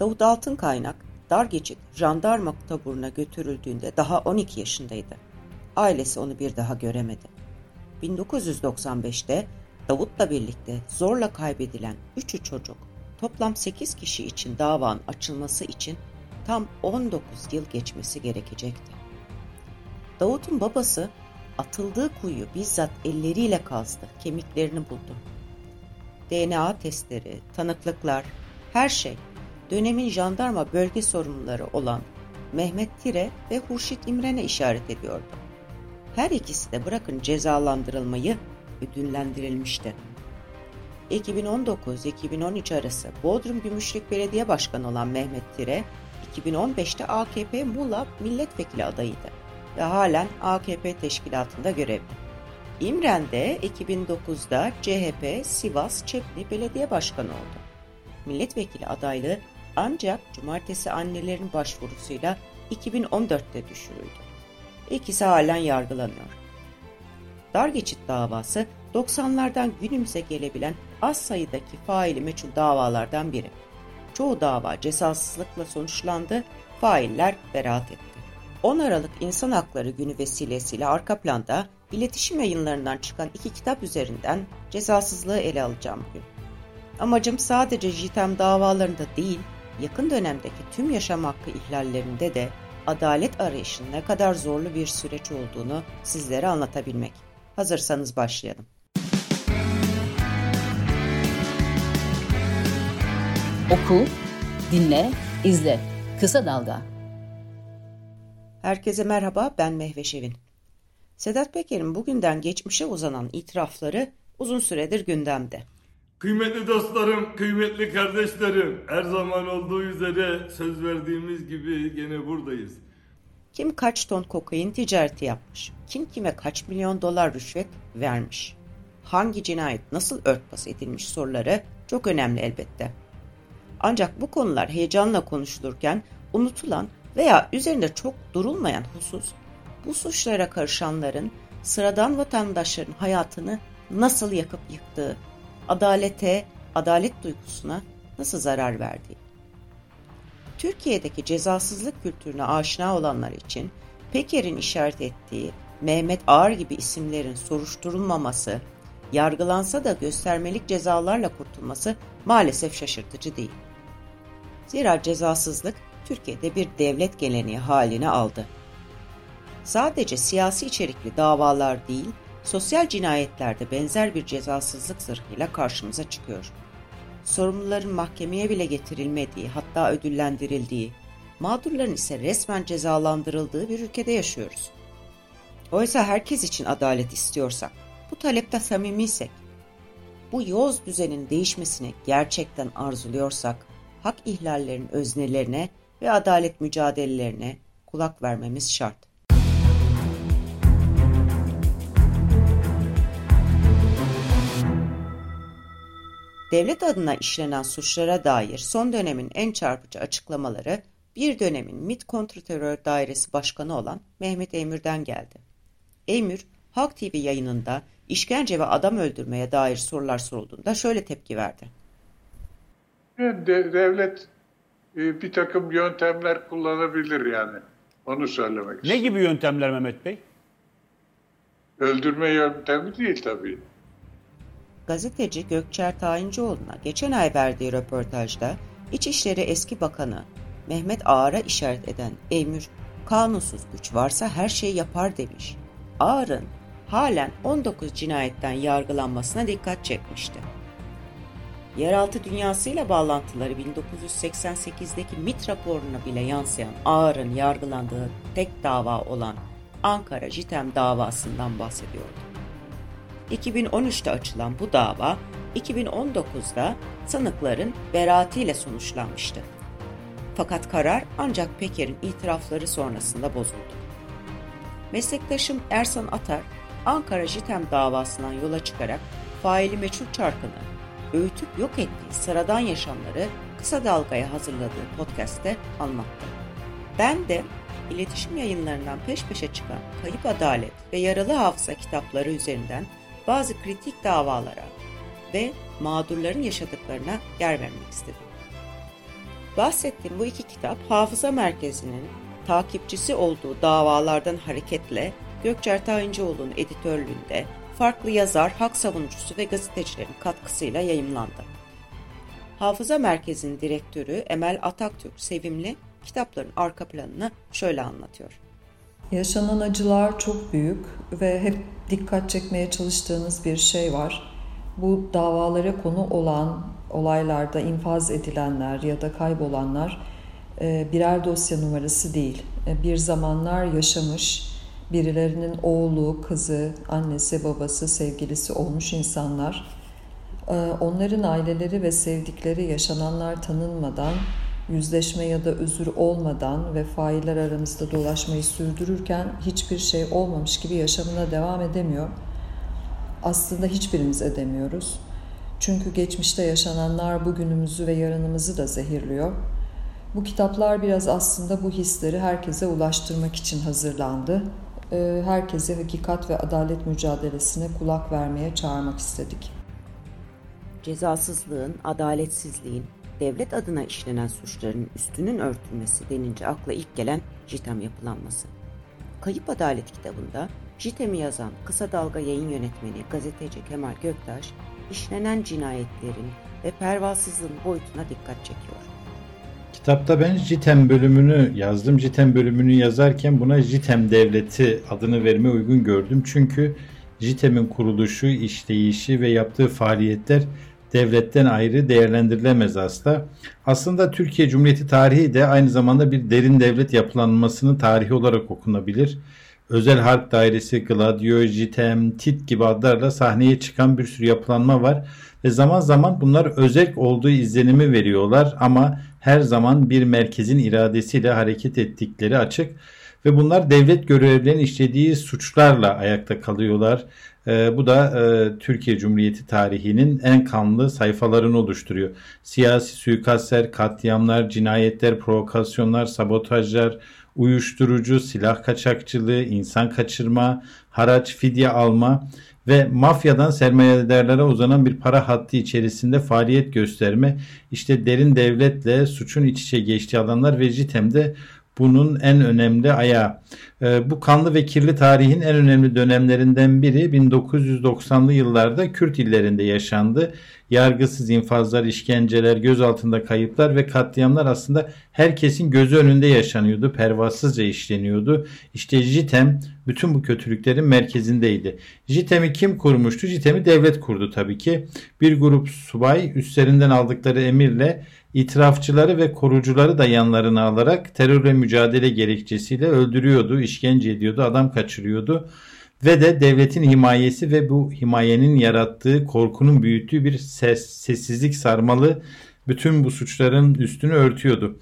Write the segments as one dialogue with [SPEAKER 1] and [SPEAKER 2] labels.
[SPEAKER 1] Davut Altınkaynak dar geçit jandarma taburuna götürüldüğünde daha 12 yaşındaydı. Ailesi onu bir daha göremedi. 1995'te Davut'la birlikte zorla kaybedilen 3'ü çocuk toplam 8 kişi için davanın açılması için tam 19 yıl geçmesi gerekecekti. Davut'un babası atıldığı kuyu bizzat elleriyle kazdı, kemiklerini buldu. DNA testleri, tanıklıklar, her şey dönemin jandarma bölge sorumluları olan Mehmet Tire ve Hurşit İmren'e işaret ediyordu. Her ikisi de bırakın cezalandırılmayı ödüllendirilmişti. 2019-2013 arası Bodrum Gümüşlük Belediye Başkanı olan Mehmet Tire, 2015'te AKP Muğla milletvekili adayıydı ve halen AKP teşkilatında görevli. İmren de 2009'da CHP Sivas Çepli Belediye Başkanı oldu. Milletvekili adaylığı ancak cumartesi annelerin başvurusuyla 2014'te düşürüldü. İkisi halen yargılanıyor. Dar geçit davası 90'lardan günümüze gelebilen az sayıdaki faili meçhul davalardan biri. Çoğu dava cezasızlıkla sonuçlandı, failler beraat etti. 10 Aralık İnsan Hakları Günü vesilesiyle arka planda iletişim yayınlarından çıkan iki kitap üzerinden cezasızlığı ele alacağım bugün. Amacım sadece JITEM davalarında değil, yakın dönemdeki tüm yaşam hakkı ihlallerinde de adalet arayışının ne kadar zorlu bir süreç olduğunu sizlere anlatabilmek. Hazırsanız başlayalım.
[SPEAKER 2] Oku, dinle, izle. Kısa Dalga.
[SPEAKER 1] Herkese merhaba, ben Mehve Şevin. Sedat Peker'in bugünden geçmişe uzanan itirafları uzun süredir gündemde.
[SPEAKER 3] Kıymetli dostlarım, kıymetli kardeşlerim, her zaman olduğu üzere söz verdiğimiz gibi gene buradayız.
[SPEAKER 1] Kim kaç ton kokain ticareti yapmış, kim kime kaç milyon dolar rüşvet vermiş, hangi cinayet nasıl örtbas edilmiş soruları çok önemli elbette. Ancak bu konular heyecanla konuşulurken unutulan veya üzerinde çok durulmayan husus, bu suçlara karışanların sıradan vatandaşların hayatını nasıl yakıp yıktığı, adalete, adalet duygusuna nasıl zarar verdiği. Türkiye'deki cezasızlık kültürüne aşina olanlar için Peker'in işaret ettiği Mehmet Ağar gibi isimlerin soruşturulmaması, yargılansa da göstermelik cezalarla kurtulması maalesef şaşırtıcı değil. Zira cezasızlık Türkiye'de bir devlet geleneği haline aldı. Sadece siyasi içerikli davalar değil, sosyal cinayetlerde benzer bir cezasızlık zırhıyla karşımıza çıkıyor. Sorumluların mahkemeye bile getirilmediği, hatta ödüllendirildiği, mağdurların ise resmen cezalandırıldığı bir ülkede yaşıyoruz. Oysa herkes için adalet istiyorsak, bu talepte samimiysek, bu yoz düzenin değişmesini gerçekten arzuluyorsak, hak ihlallerinin öznelerine ve adalet mücadelelerine kulak vermemiz şart. Devlet adına işlenen suçlara dair son dönemin en çarpıcı açıklamaları bir dönemin MİT Kontrterör Dairesi Başkanı olan Mehmet Eymür'den geldi. Eymür, Halk TV yayınında işkence ve adam öldürmeye dair sorular sorulduğunda şöyle tepki verdi.
[SPEAKER 4] devlet e, bir takım yöntemler kullanabilir yani. Onu söylemek
[SPEAKER 5] Ne istiyorum. gibi yöntemler Mehmet Bey?
[SPEAKER 4] Öldürme yöntemi değil tabii.
[SPEAKER 1] Gazeteci Gökçer Tayincioğlu'na geçen ay verdiği röportajda İçişleri Eski Bakanı Mehmet Ağar'a işaret eden Emir, kanunsuz güç varsa her şeyi yapar demiş. Ağar'ın halen 19 cinayetten yargılanmasına dikkat çekmişti. Yeraltı dünyasıyla bağlantıları 1988'deki MIT raporuna bile yansıyan Ağar'ın yargılandığı tek dava olan Ankara JITEM davasından bahsediyordu. 2013'te açılan bu dava 2019'da sanıkların beraatiyle sonuçlanmıştı. Fakat karar ancak Peker'in itirafları sonrasında bozuldu. Meslektaşım Ersan Atar, Ankara JITEM davasından yola çıkarak faili meçhul çarkını öğütüp yok ettiği sıradan yaşamları kısa dalgaya hazırladığı podcast'te anlattı. Ben de iletişim yayınlarından peş peşe çıkan Kayıp Adalet ve Yaralı Hafıza kitapları üzerinden bazı kritik davalara ve mağdurların yaşadıklarına yer vermek istedim. Bahsettiğim bu iki kitap Hafıza Merkezi'nin takipçisi olduğu davalardan hareketle Gökçer Tayincioğlu'nun editörlüğünde farklı yazar, hak savunucusu ve gazetecilerin katkısıyla yayımlandı. Hafıza Merkezi'nin direktörü Emel Ataktürk Sevimli kitapların arka planını şöyle anlatıyor.
[SPEAKER 6] Yaşanan acılar çok büyük ve hep dikkat çekmeye çalıştığınız bir şey var. Bu davalara konu olan olaylarda infaz edilenler ya da kaybolanlar e, birer dosya numarası değil. E, bir zamanlar yaşamış, birilerinin oğlu, kızı, annesi, babası, sevgilisi olmuş insanlar. E, onların aileleri ve sevdikleri yaşananlar tanınmadan yüzleşme ya da özür olmadan ve failler aramızda dolaşmayı sürdürürken hiçbir şey olmamış gibi yaşamına devam edemiyor. Aslında hiçbirimiz edemiyoruz. Çünkü geçmişte yaşananlar bugünümüzü ve yarınımızı da zehirliyor. Bu kitaplar biraz aslında bu hisleri herkese ulaştırmak için hazırlandı. Ee, herkese hakikat ve adalet mücadelesine kulak vermeye çağırmak istedik.
[SPEAKER 1] Cezasızlığın, adaletsizliğin, devlet adına işlenen suçların üstünün örtülmesi denince akla ilk gelen JITEM yapılanması. Kayıp Adalet kitabında JITEM'i yazan Kısa Dalga yayın yönetmeni gazeteci Kemal Göktaş, işlenen cinayetlerin ve pervasızlığın boyutuna dikkat çekiyor.
[SPEAKER 7] Kitapta ben JITEM bölümünü yazdım. JITEM bölümünü yazarken buna JITEM Devleti adını verme uygun gördüm. Çünkü JITEM'in kuruluşu, işleyişi ve yaptığı faaliyetler devletten ayrı değerlendirilemez asla. Aslında Türkiye Cumhuriyeti tarihi de aynı zamanda bir derin devlet yapılanmasının tarihi olarak okunabilir. Özel Harp Dairesi, Gladio, Jitem, Tit gibi adlarla sahneye çıkan bir sürü yapılanma var ve zaman zaman bunlar özel olduğu izlenimi veriyorlar ama her zaman bir merkezin iradesiyle hareket ettikleri açık ve bunlar devlet görevlilerinin işlediği suçlarla ayakta kalıyorlar. E, bu da e, Türkiye Cumhuriyeti tarihinin en kanlı sayfalarını oluşturuyor. Siyasi suikastler, katliamlar, cinayetler, provokasyonlar, sabotajlar, uyuşturucu, silah kaçakçılığı, insan kaçırma, haraç, fidye alma ve mafyadan sermayedarlara uzanan bir para hattı içerisinde faaliyet gösterme, işte derin devletle suçun iç içe geçtiği alanlar ve JITEM'de bunun en önemli ayağı. E, bu kanlı ve kirli tarihin en önemli dönemlerinden biri 1990'lı yıllarda Kürt illerinde yaşandı. Yargısız infazlar, işkenceler, gözaltında kayıplar ve katliamlar aslında herkesin gözü önünde yaşanıyordu. Pervasızca işleniyordu. İşte JITEM bütün bu kötülüklerin merkezindeydi. JITEM'i kim kurmuştu? JITEM'i devlet kurdu tabii ki. Bir grup subay üstlerinden aldıkları emirle itirafçıları ve korucuları da yanlarına alarak terörle mücadele gerekçesiyle öldürüyordu, işkence ediyordu, adam kaçırıyordu. Ve de devletin himayesi ve bu himayenin yarattığı korkunun büyüttüğü bir ses, sessizlik sarmalı bütün bu suçların üstünü örtüyordu.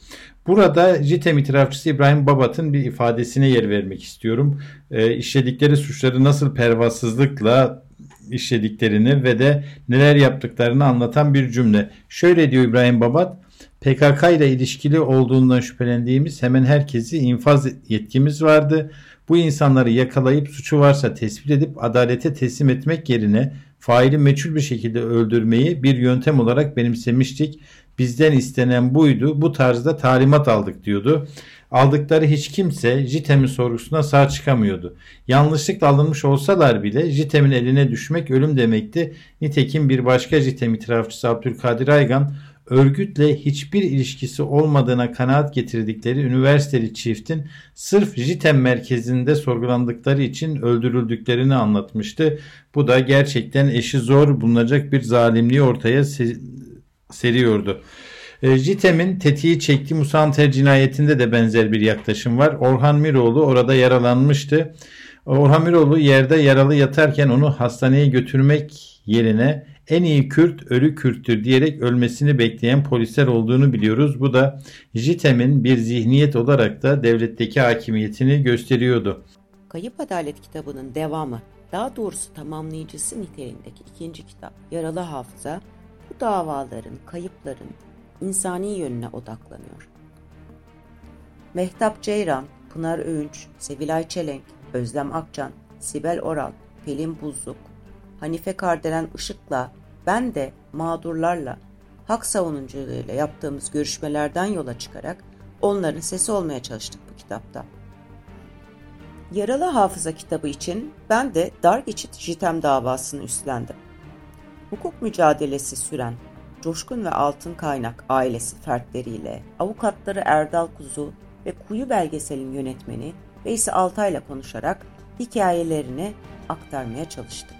[SPEAKER 7] Burada JITEM itirafçısı İbrahim Babat'ın bir ifadesine yer vermek istiyorum. E, işledikleri suçları nasıl pervasızlıkla işlediklerini ve de neler yaptıklarını anlatan bir cümle. Şöyle diyor İbrahim Babat. PKK ile ilişkili olduğundan şüphelendiğimiz hemen herkesi infaz yetkimiz vardı. Bu insanları yakalayıp suçu varsa tespit edip adalete teslim etmek yerine faili meçhul bir şekilde öldürmeyi bir yöntem olarak benimsemiştik. Bizden istenen buydu. Bu tarzda talimat aldık diyordu. Aldıkları hiç kimse JITEM'in sorgusuna sağ çıkamıyordu. Yanlışlıkla alınmış olsalar bile JITEM'in eline düşmek ölüm demekti. Nitekim bir başka JITEM itirafçısı Abdülkadir Aygan örgütle hiçbir ilişkisi olmadığına kanaat getirdikleri üniversiteli çiftin sırf JITEM merkezinde sorgulandıkları için öldürüldüklerini anlatmıştı. Bu da gerçekten eşi zor bulunacak bir zalimliği ortaya seriyordu. E, JITEM'in tetiği çektiği Musanter cinayetinde de benzer bir yaklaşım var. Orhan Miroğlu orada yaralanmıştı. Orhan Miroğlu yerde yaralı yatarken onu hastaneye götürmek yerine en iyi Kürt ölü Kürttür diyerek ölmesini bekleyen polisler olduğunu biliyoruz. Bu da JITEM'in bir zihniyet olarak da devletteki hakimiyetini gösteriyordu.
[SPEAKER 1] Kayıp Adalet kitabının devamı, daha doğrusu tamamlayıcısı niteliğindeki ikinci kitap Yaralı Hafıza, bu davaların, kayıpların insani yönüne odaklanıyor. Mehtap Ceyran, Pınar Öğünç, Sevilay Çelenk, Özlem Akcan, Sibel Oral, Pelin Buzluk, Hanife Kardelen Işık'la ben de mağdurlarla hak savunucularıyla yaptığımız görüşmelerden yola çıkarak onların sesi olmaya çalıştık bu kitapta. Yaralı Hafıza kitabı için ben de dar geçit JITEM davasını üstlendim. Hukuk mücadelesi süren Coşkun ve Altın Kaynak ailesi fertleriyle avukatları Erdal Kuzu ve Kuyu belgeselin yönetmeni Veysi Altay'la konuşarak hikayelerini aktarmaya çalıştım.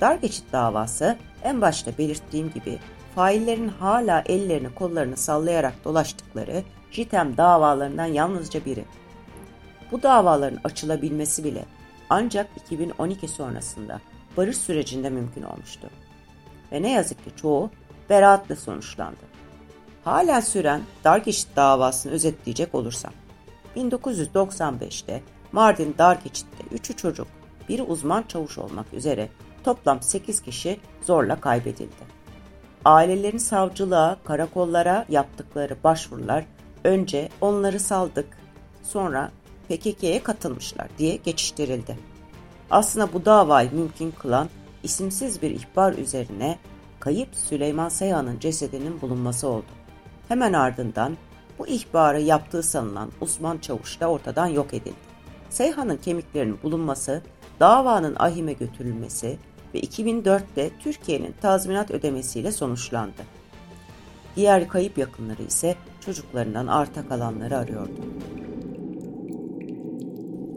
[SPEAKER 1] Dar geçit davası en başta belirttiğim gibi faillerin hala ellerini kollarını sallayarak dolaştıkları JITEM davalarından yalnızca biri. Bu davaların açılabilmesi bile ancak 2012 sonrasında barış sürecinde mümkün olmuştu. Ve ne yazık ki çoğu beraatle sonuçlandı. Halen süren dar geçit davasını özetleyecek olursam, 1995'te Mardin dar geçitte 3'ü çocuk, biri uzman çavuş olmak üzere toplam 8 kişi zorla kaybedildi. Ailelerin savcılığa, karakollara yaptıkları başvurular önce onları saldık, sonra PKK'ye katılmışlar diye geçiştirildi. Aslında bu davayı mümkün kılan isimsiz bir ihbar üzerine kayıp Süleyman Seyhan'ın cesedinin bulunması oldu. Hemen ardından bu ihbarı yaptığı sanılan Osman Çavuş da ortadan yok edildi. Seyhan'ın kemiklerinin bulunması, davanın ahime götürülmesi ve 2004'te Türkiye'nin tazminat ödemesiyle sonuçlandı. Diğer kayıp yakınları ise çocuklarından arta kalanları arıyordu.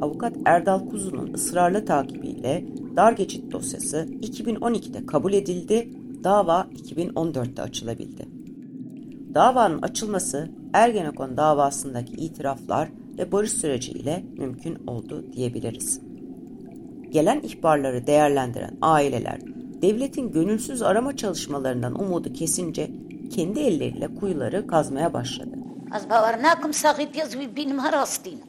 [SPEAKER 1] Avukat Erdal Kuzu'nun ısrarlı takibiyle dar geçit dosyası 2012'de kabul edildi, dava 2014'te açılabildi. Davanın açılması Ergenekon davasındaki itiraflar ve barış süreciyle mümkün oldu diyebiliriz. Gelen ihbarları değerlendiren aileler devletin gönülsüz arama çalışmalarından umudu kesince kendi elleriyle kuyuları kazmaya başladı.
[SPEAKER 8] Az bavarnakum sahip yazı benim harastin.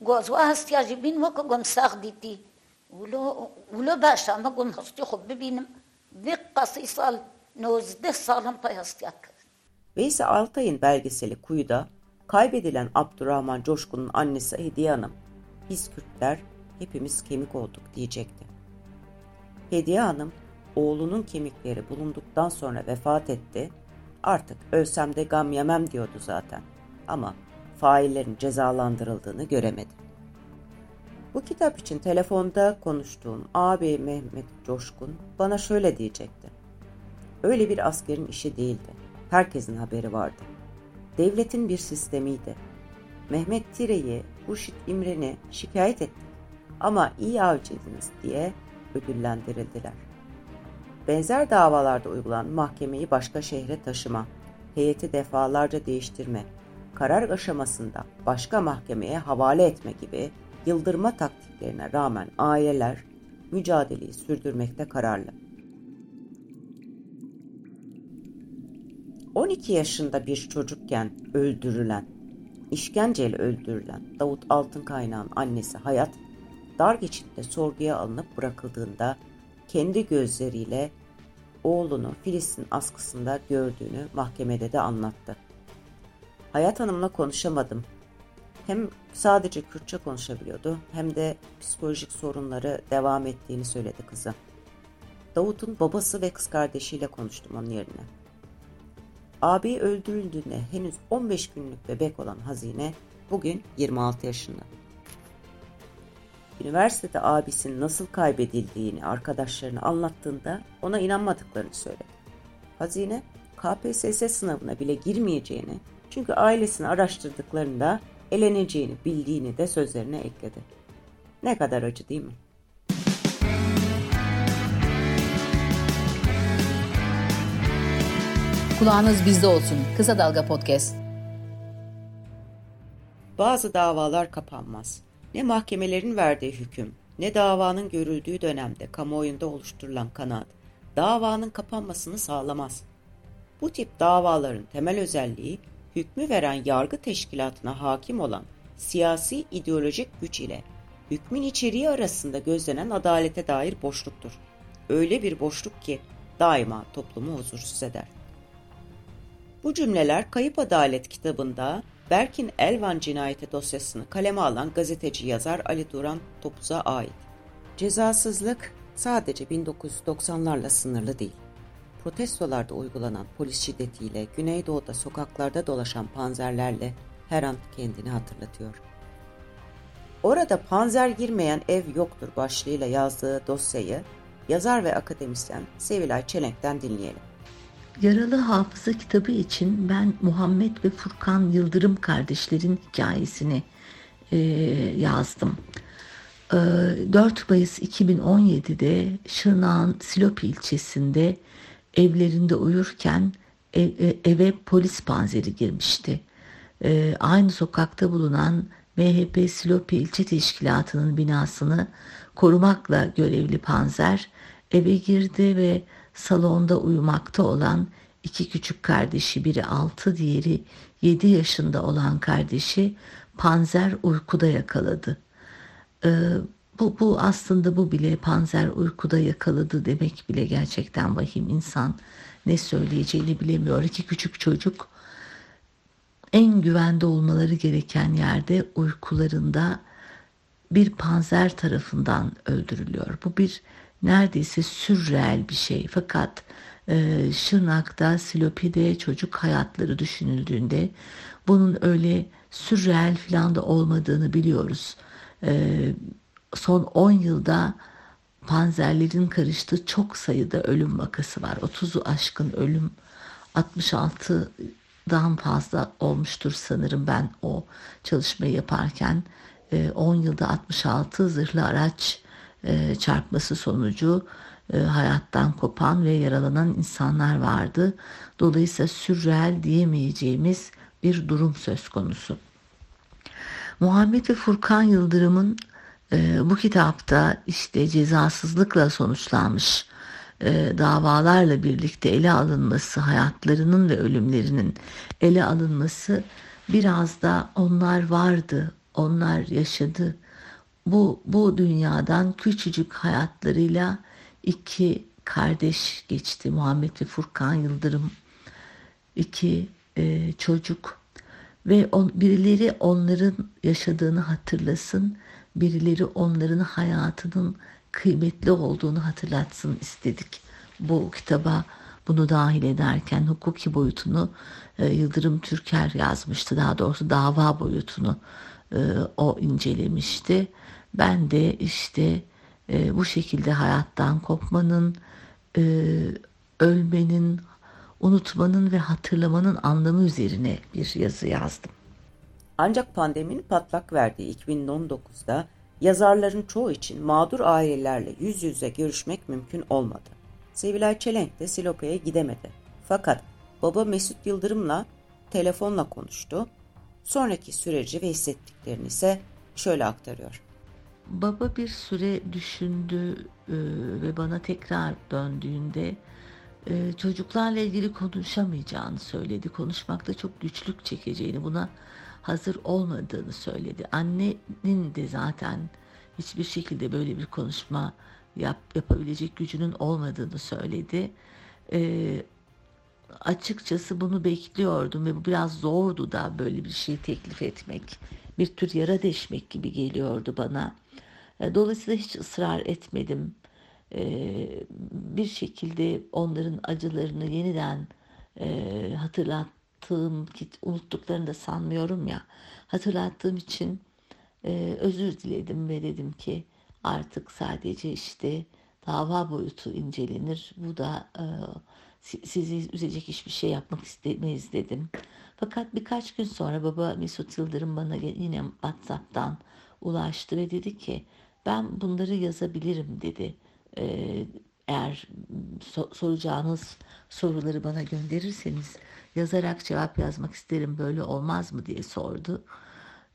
[SPEAKER 8] Gozwa hastiyacı bin vaka gom sağ diti. Ulo ulo başa ama gom hasti khub bebinim. Bir qası sal 19 salım pay hastiyat.
[SPEAKER 1] Veysi Altay'ın belgeseli Kuyu'da kaybedilen Abdurrahman Coşkun'un annesi Hediye Hanım, biz Kürtler hepimiz kemik olduk diyecekti. Hediye Hanım, oğlunun kemikleri bulunduktan sonra vefat etti, artık ölsem de gam yemem diyordu zaten ama faillerin cezalandırıldığını göremedi. Bu kitap için telefonda konuştuğum abi Mehmet Coşkun bana şöyle diyecekti. Öyle bir askerin işi değildi. Herkesin haberi vardı. Devletin bir sistemiydi. Mehmet Tire'yi, Hurşit İmren'i şikayet etti. Ama iyi avcıydınız diye ödüllendirildiler. Benzer davalarda uygulanan mahkemeyi başka şehre taşıma, heyeti defalarca değiştirme, karar aşamasında başka mahkemeye havale etme gibi yıldırma taktiklerine rağmen aileler mücadeleyi sürdürmekte kararlı. 12 yaşında bir çocukken öldürülen, işkenceyle öldürülen Davut Altınkaynağ'ın annesi Hayat, dar geçitte sorguya alınıp bırakıldığında kendi gözleriyle oğlunu Filistin askısında gördüğünü mahkemede de anlattı. Hayat Hanım'la konuşamadım. Hem sadece Kürtçe konuşabiliyordu hem de psikolojik sorunları devam ettiğini söyledi kızı. Davut'un babası ve kız kardeşiyle konuştum onun yerine. Abi öldürüldüğünde henüz 15 günlük bebek olan Hazine bugün 26 yaşında. Üniversitede abisinin nasıl kaybedildiğini arkadaşlarına anlattığında ona inanmadıklarını söyledi. Hazine KPSS sınavına bile girmeyeceğini çünkü ailesini araştırdıklarında eleneceğini bildiğini de sözlerine ekledi. Ne kadar acı değil mi?
[SPEAKER 2] Kulağınız bizde olsun. Kısa Dalga Podcast.
[SPEAKER 1] Bazı davalar kapanmaz. Ne mahkemelerin verdiği hüküm, ne davanın görüldüğü dönemde kamuoyunda oluşturulan kanaat, davanın kapanmasını sağlamaz. Bu tip davaların temel özelliği, hükmü veren yargı teşkilatına hakim olan siyasi ideolojik güç ile hükmün içeriği arasında gözlenen adalete dair boşluktur. Öyle bir boşluk ki daima toplumu huzursuz eder. Bu cümleler Kayıp Adalet kitabında Berkin Elvan cinayeti dosyasını kaleme alan gazeteci yazar Ali Duran Topuz'a ait. Cezasızlık sadece 1990'larla sınırlı değil. protestolarda uygulanan polis şiddetiyle Güneydoğu'da sokaklarda dolaşan panzerlerle her an kendini hatırlatıyor. Orada panzer girmeyen ev yoktur başlığıyla yazdığı dosyayı yazar ve akademisyen Sevilay Çelenk'ten dinleyelim.
[SPEAKER 9] Yaralı Hafıza kitabı için ben Muhammed ve Furkan Yıldırım kardeşlerin hikayesini e, yazdım. E, 4 Mayıs 2017'de Şırnak'ın Silopi ilçesinde evlerinde uyurken ev, e, eve polis panzeri girmişti. E, aynı sokakta bulunan MHP Silopi ilçe teşkilatının binasını korumakla görevli panzer eve girdi ve salonda uyumakta olan iki küçük kardeşi biri 6 diğeri 7 yaşında olan kardeşi panzer uykuda yakaladı. Ee, bu, bu aslında bu bile panzer uykuda yakaladı demek bile gerçekten vahim insan ne söyleyeceğini bilemiyor. İki küçük çocuk en güvende olmaları gereken yerde uykularında bir panzer tarafından öldürülüyor. Bu bir neredeyse sürreel bir şey. Fakat e, Şırnak'ta, Silopi'de çocuk hayatları düşünüldüğünde bunun öyle sürreel falan da olmadığını biliyoruz. E, son 10 yılda panzerlerin karıştığı çok sayıda ölüm vakası var. 30'u aşkın ölüm 66'dan fazla olmuştur sanırım ben o çalışmayı yaparken. 10 e, yılda 66 zırhlı araç e, çarpması sonucu e, hayattan kopan ve yaralanan insanlar vardı. Dolayısıyla sürreel diyemeyeceğimiz bir durum söz konusu. Muhammed ve Furkan Yıldırım'ın e, bu kitapta işte cezasızlıkla sonuçlanmış davalarla birlikte ele alınması, hayatlarının ve ölümlerinin ele alınması biraz da onlar vardı, onlar yaşadı, bu, bu dünyadan küçücük hayatlarıyla iki kardeş geçti. Muhammed ve Furkan Yıldırım iki e, çocuk ve on, birileri onların yaşadığını hatırlasın, birileri onların hayatının kıymetli olduğunu hatırlatsın istedik. Bu kitaba bunu dahil ederken hukuki boyutunu e, Yıldırım Türker yazmıştı. Daha doğrusu dava boyutunu e, o incelemişti. Ben de işte e, bu şekilde hayattan kopmanın, e, ölmenin, unutmanın ve hatırlamanın anlamı üzerine bir yazı yazdım.
[SPEAKER 1] Ancak pandeminin patlak verdiği 2019'da yazarların çoğu için mağdur ailelerle yüz yüze görüşmek mümkün olmadı. Sevilay Çelenk de Silopa'ya gidemedi. Fakat baba Mesut Yıldırım'la telefonla konuştu. Sonraki süreci ve hissettiklerini ise şöyle aktarıyor.
[SPEAKER 9] Baba bir süre düşündü e, ve bana tekrar döndüğünde e, çocuklarla ilgili konuşamayacağını söyledi. Konuşmakta çok güçlük çekeceğini, buna hazır olmadığını söyledi. Annenin de zaten hiçbir şekilde böyle bir konuşma yap, yapabilecek gücünün olmadığını söyledi. E, açıkçası bunu bekliyordum ve bu biraz zordu da böyle bir şey teklif etmek. Bir tür yara deşmek gibi geliyordu bana. E, dolayısıyla hiç ısrar etmedim. E, bir şekilde onların acılarını yeniden e, hatırlattığım, unuttuklarını da sanmıyorum ya, hatırlattığım için özür diledim ve dedim ki artık sadece işte dava boyutu incelenir. Bu da sizi üzecek hiçbir şey yapmak istemeyiz dedim. Fakat birkaç gün sonra baba Mesut Yıldırım bana yine WhatsApp'tan ulaştı ve dedi ki ben bunları yazabilirim dedi. Ee, eğer so- soracağınız soruları bana gönderirseniz yazarak cevap yazmak isterim böyle olmaz mı diye sordu.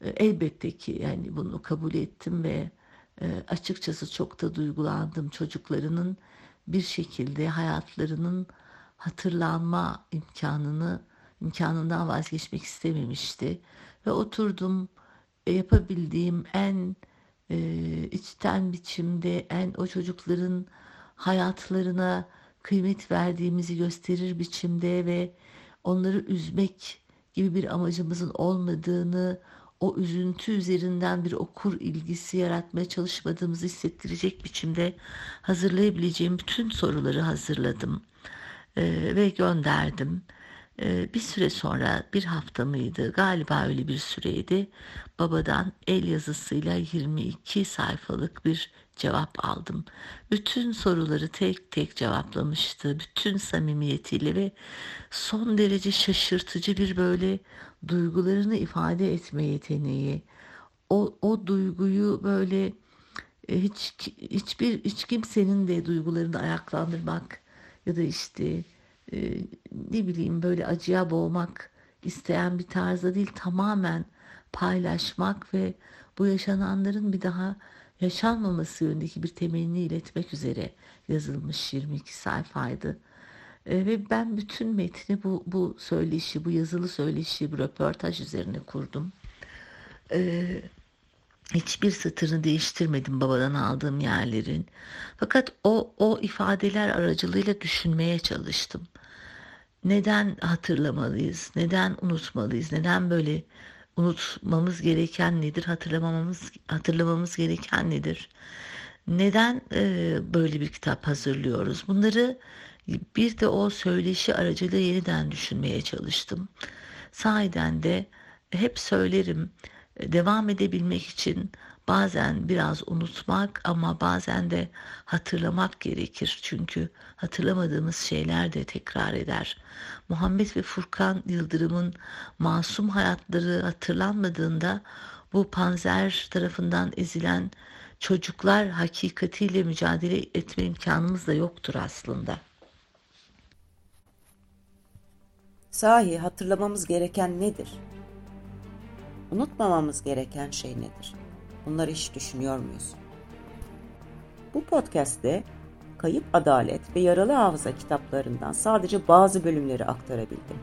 [SPEAKER 9] Ee, elbette ki yani bunu kabul ettim ve e, açıkçası çok da duygulandım çocuklarının bir şekilde hayatlarının hatırlanma imkanını imkanından vazgeçmek istememişti ve oturdum e, yapabildiğim en e, içten biçimde en o çocukların hayatlarına kıymet verdiğimizi gösterir biçimde ve onları üzmek gibi bir amacımızın olmadığını, o üzüntü üzerinden bir okur ilgisi yaratmaya çalışmadığımızı hissettirecek biçimde hazırlayabileceğim bütün soruları hazırladım. e, ve gönderdim. E, bir süre sonra bir hafta mıydı galiba öyle bir süreydi babadan el yazısıyla 22 sayfalık bir cevap aldım. Bütün soruları tek tek cevaplamıştı. Bütün samimiyetiyle ve son derece şaşırtıcı bir böyle duygularını ifade etme yeteneği. O, o duyguyu böyle e, hiç hiçbir hiç kimsenin de duygularını ayaklandırmak ya da işte e, ne bileyim böyle acıya boğmak isteyen bir tarzda değil tamamen paylaşmak ve bu yaşananların bir daha yaşanmaması yönündeki bir temenni iletmek üzere yazılmış 22 sayfaydı. E, ve ben bütün metni bu, bu söyleşi, bu yazılı söyleşi, bu röportaj üzerine kurdum. E, hiçbir satırını değiştirmedim babadan aldığım yerlerin. Fakat o, o ifadeler aracılığıyla düşünmeye çalıştım. Neden hatırlamalıyız? Neden unutmalıyız? Neden böyle unutmamız gereken nedir? Hatırlamamız hatırlamamız gereken nedir? Neden e, böyle bir kitap hazırlıyoruz? Bunları bir de o söyleşi aracılığıyla yeniden düşünmeye çalıştım. Sahiden de hep söylerim devam edebilmek için bazen biraz unutmak ama bazen de hatırlamak gerekir. Çünkü hatırlamadığımız şeyler de tekrar eder. Muhammed ve Furkan Yıldırım'ın masum hayatları hatırlanmadığında bu panzer tarafından ezilen çocuklar hakikatiyle mücadele etme imkanımız da yoktur aslında.
[SPEAKER 1] Sahi hatırlamamız gereken nedir? Unutmamamız gereken şey nedir? Bunları hiç düşünüyor muyuz? Bu podcast'te Kayıp Adalet ve Yaralı Hafıza kitaplarından sadece bazı bölümleri aktarabildim.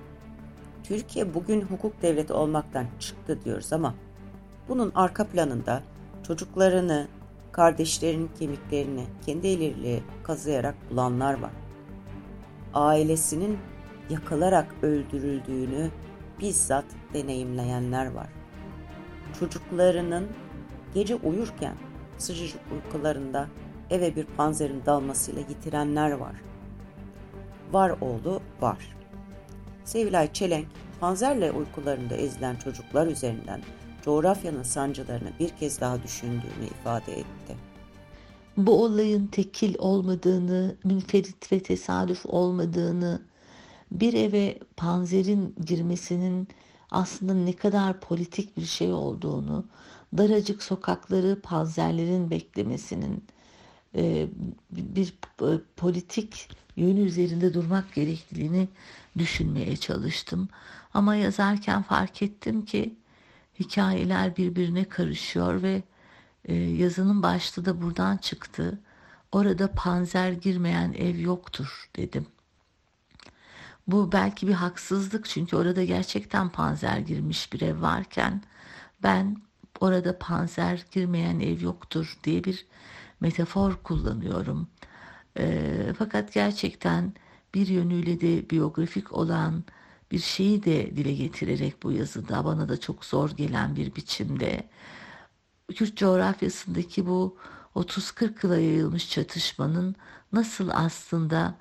[SPEAKER 1] Türkiye bugün hukuk devleti olmaktan çıktı diyoruz ama bunun arka planında çocuklarını, kardeşlerinin kemiklerini kendi elleriyle kazıyarak bulanlar var. Ailesinin yakılarak öldürüldüğünü bizzat deneyimleyenler var. Çocuklarının gece uyurken sıcacık uykularında eve bir panzerin dalmasıyla yitirenler var. Var oğlu var. Sevilay Çelenk, panzerle uykularında ezilen çocuklar üzerinden coğrafyanın sancılarını bir kez daha düşündüğünü ifade etti.
[SPEAKER 9] Bu olayın tekil olmadığını, münferit ve tesadüf olmadığını, bir eve panzerin girmesinin aslında ne kadar politik bir şey olduğunu, daracık sokakları panzerlerin beklemesinin e, bir e, politik yönü üzerinde durmak gerektiğini düşünmeye çalıştım. Ama yazarken fark ettim ki hikayeler birbirine karışıyor ve e, yazının başlığı da buradan çıktı. Orada panzer girmeyen ev yoktur dedim. Bu belki bir haksızlık çünkü orada gerçekten panzer girmiş bir ev varken ben orada panzer girmeyen ev yoktur diye bir metafor kullanıyorum. E, fakat gerçekten bir yönüyle de biyografik olan bir şeyi de dile getirerek bu yazıda bana da çok zor gelen bir biçimde Kürt coğrafyasındaki bu 30-40 yıla yayılmış çatışmanın nasıl aslında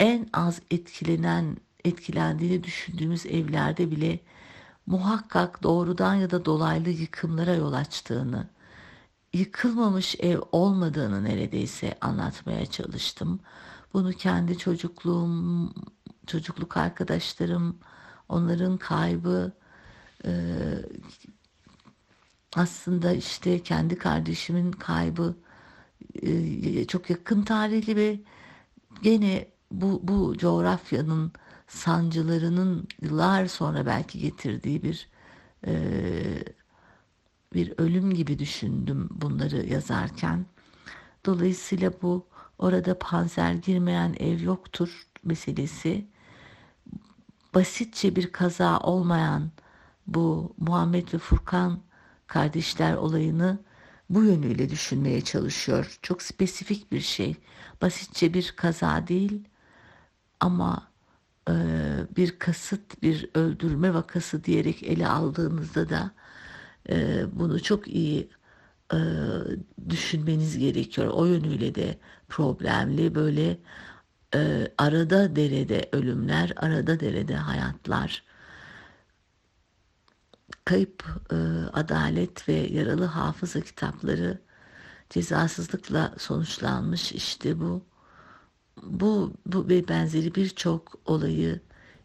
[SPEAKER 9] en az etkilenen etkilendiğini düşündüğümüz evlerde bile muhakkak doğrudan ya da dolaylı yıkımlara yol açtığını, yıkılmamış ev olmadığını neredeyse anlatmaya çalıştım. Bunu kendi çocukluğum, çocukluk arkadaşlarım, onların kaybı, aslında işte kendi kardeşimin kaybı çok yakın tarihli ve gene bu, bu coğrafyanın sancılarının yıllar sonra belki getirdiği bir e, bir ölüm gibi düşündüm bunları yazarken. Dolayısıyla bu orada panzer girmeyen ev yoktur meselesi basitçe bir kaza olmayan bu Muhammed ve Furkan kardeşler olayını bu yönüyle düşünmeye çalışıyor. Çok spesifik bir şey. Basitçe bir kaza değil ama e, bir kasıt, bir öldürme vakası diyerek ele aldığınızda da e, bunu çok iyi e, düşünmeniz gerekiyor. O yönüyle de problemli böyle e, arada derede ölümler, arada derede hayatlar, kayıp e, adalet ve yaralı hafıza kitapları cezasızlıkla sonuçlanmış işte bu. Bu, bu ve benzeri birçok olayı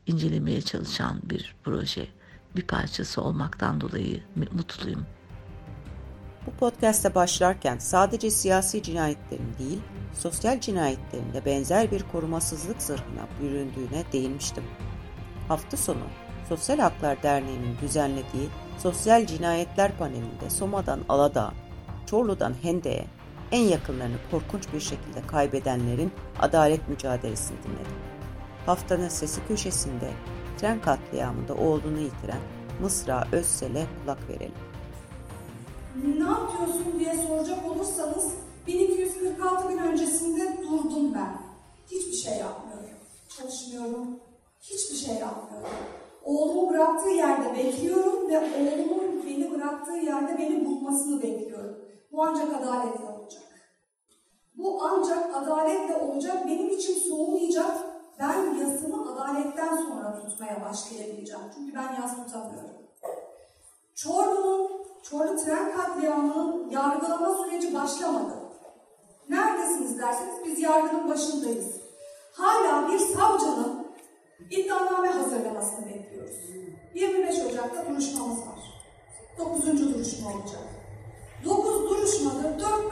[SPEAKER 9] incelemeye çalışan bir proje. Bir parçası olmaktan dolayı mutluyum.
[SPEAKER 1] Bu podcast'e başlarken sadece siyasi cinayetlerin değil, sosyal cinayetlerin de benzer bir korumasızlık zırhına büründüğüne değinmiştim. Hafta sonu Sosyal Haklar Derneği'nin düzenlediği Sosyal Cinayetler Paneli'nde Soma'dan Aladağ, Çorlu'dan Hende'ye en yakınlarını korkunç bir şekilde kaybedenlerin adalet mücadelesini dinledim. Haftanın sesi köşesinde tren katliamında oğlunu yitiren Mısra Özsel'e kulak verelim.
[SPEAKER 10] Ne yapıyorsun diye soracak olursanız 1246 gün öncesinde durdum ben. Hiçbir şey yapmıyorum. Çalışmıyorum. Hiçbir şey yapmıyorum. Oğlumu bıraktığı yerde bekliyorum ve oğlumun beni bıraktığı yerde beni bulmasını bekliyorum. Bu ancak adaletle olacak. Bu ancak adaletle olacak. Benim için soğumayacak. Ben yasımı adaletten sonra tutmaya başlayabileceğim. Çünkü ben yas tutamıyorum. Çorlu'nun, Çorlu tren katliamının yargılama süreci başlamadı. Neredesiniz derseniz biz yargının başındayız. Hala bir savcının iddianame hazırlamasını bekliyoruz. 25 Ocak'ta duruşmamız var. 9. duruşma olacak.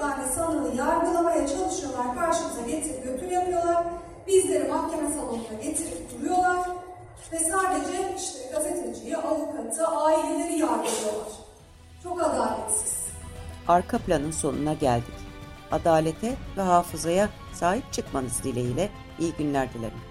[SPEAKER 10] 9 duruşmada 4 tane sanığı yargılamaya çalışıyorlar, karşımıza getirip götür yapıyorlar. Bizleri mahkeme salonuna getirip duruyorlar ve sadece işte gazeteciyi, avukatı, aileleri yargılıyorlar. Çok adaletsiz.
[SPEAKER 1] Arka planın sonuna geldik. Adalete ve hafızaya sahip çıkmanız dileğiyle iyi günler dilerim.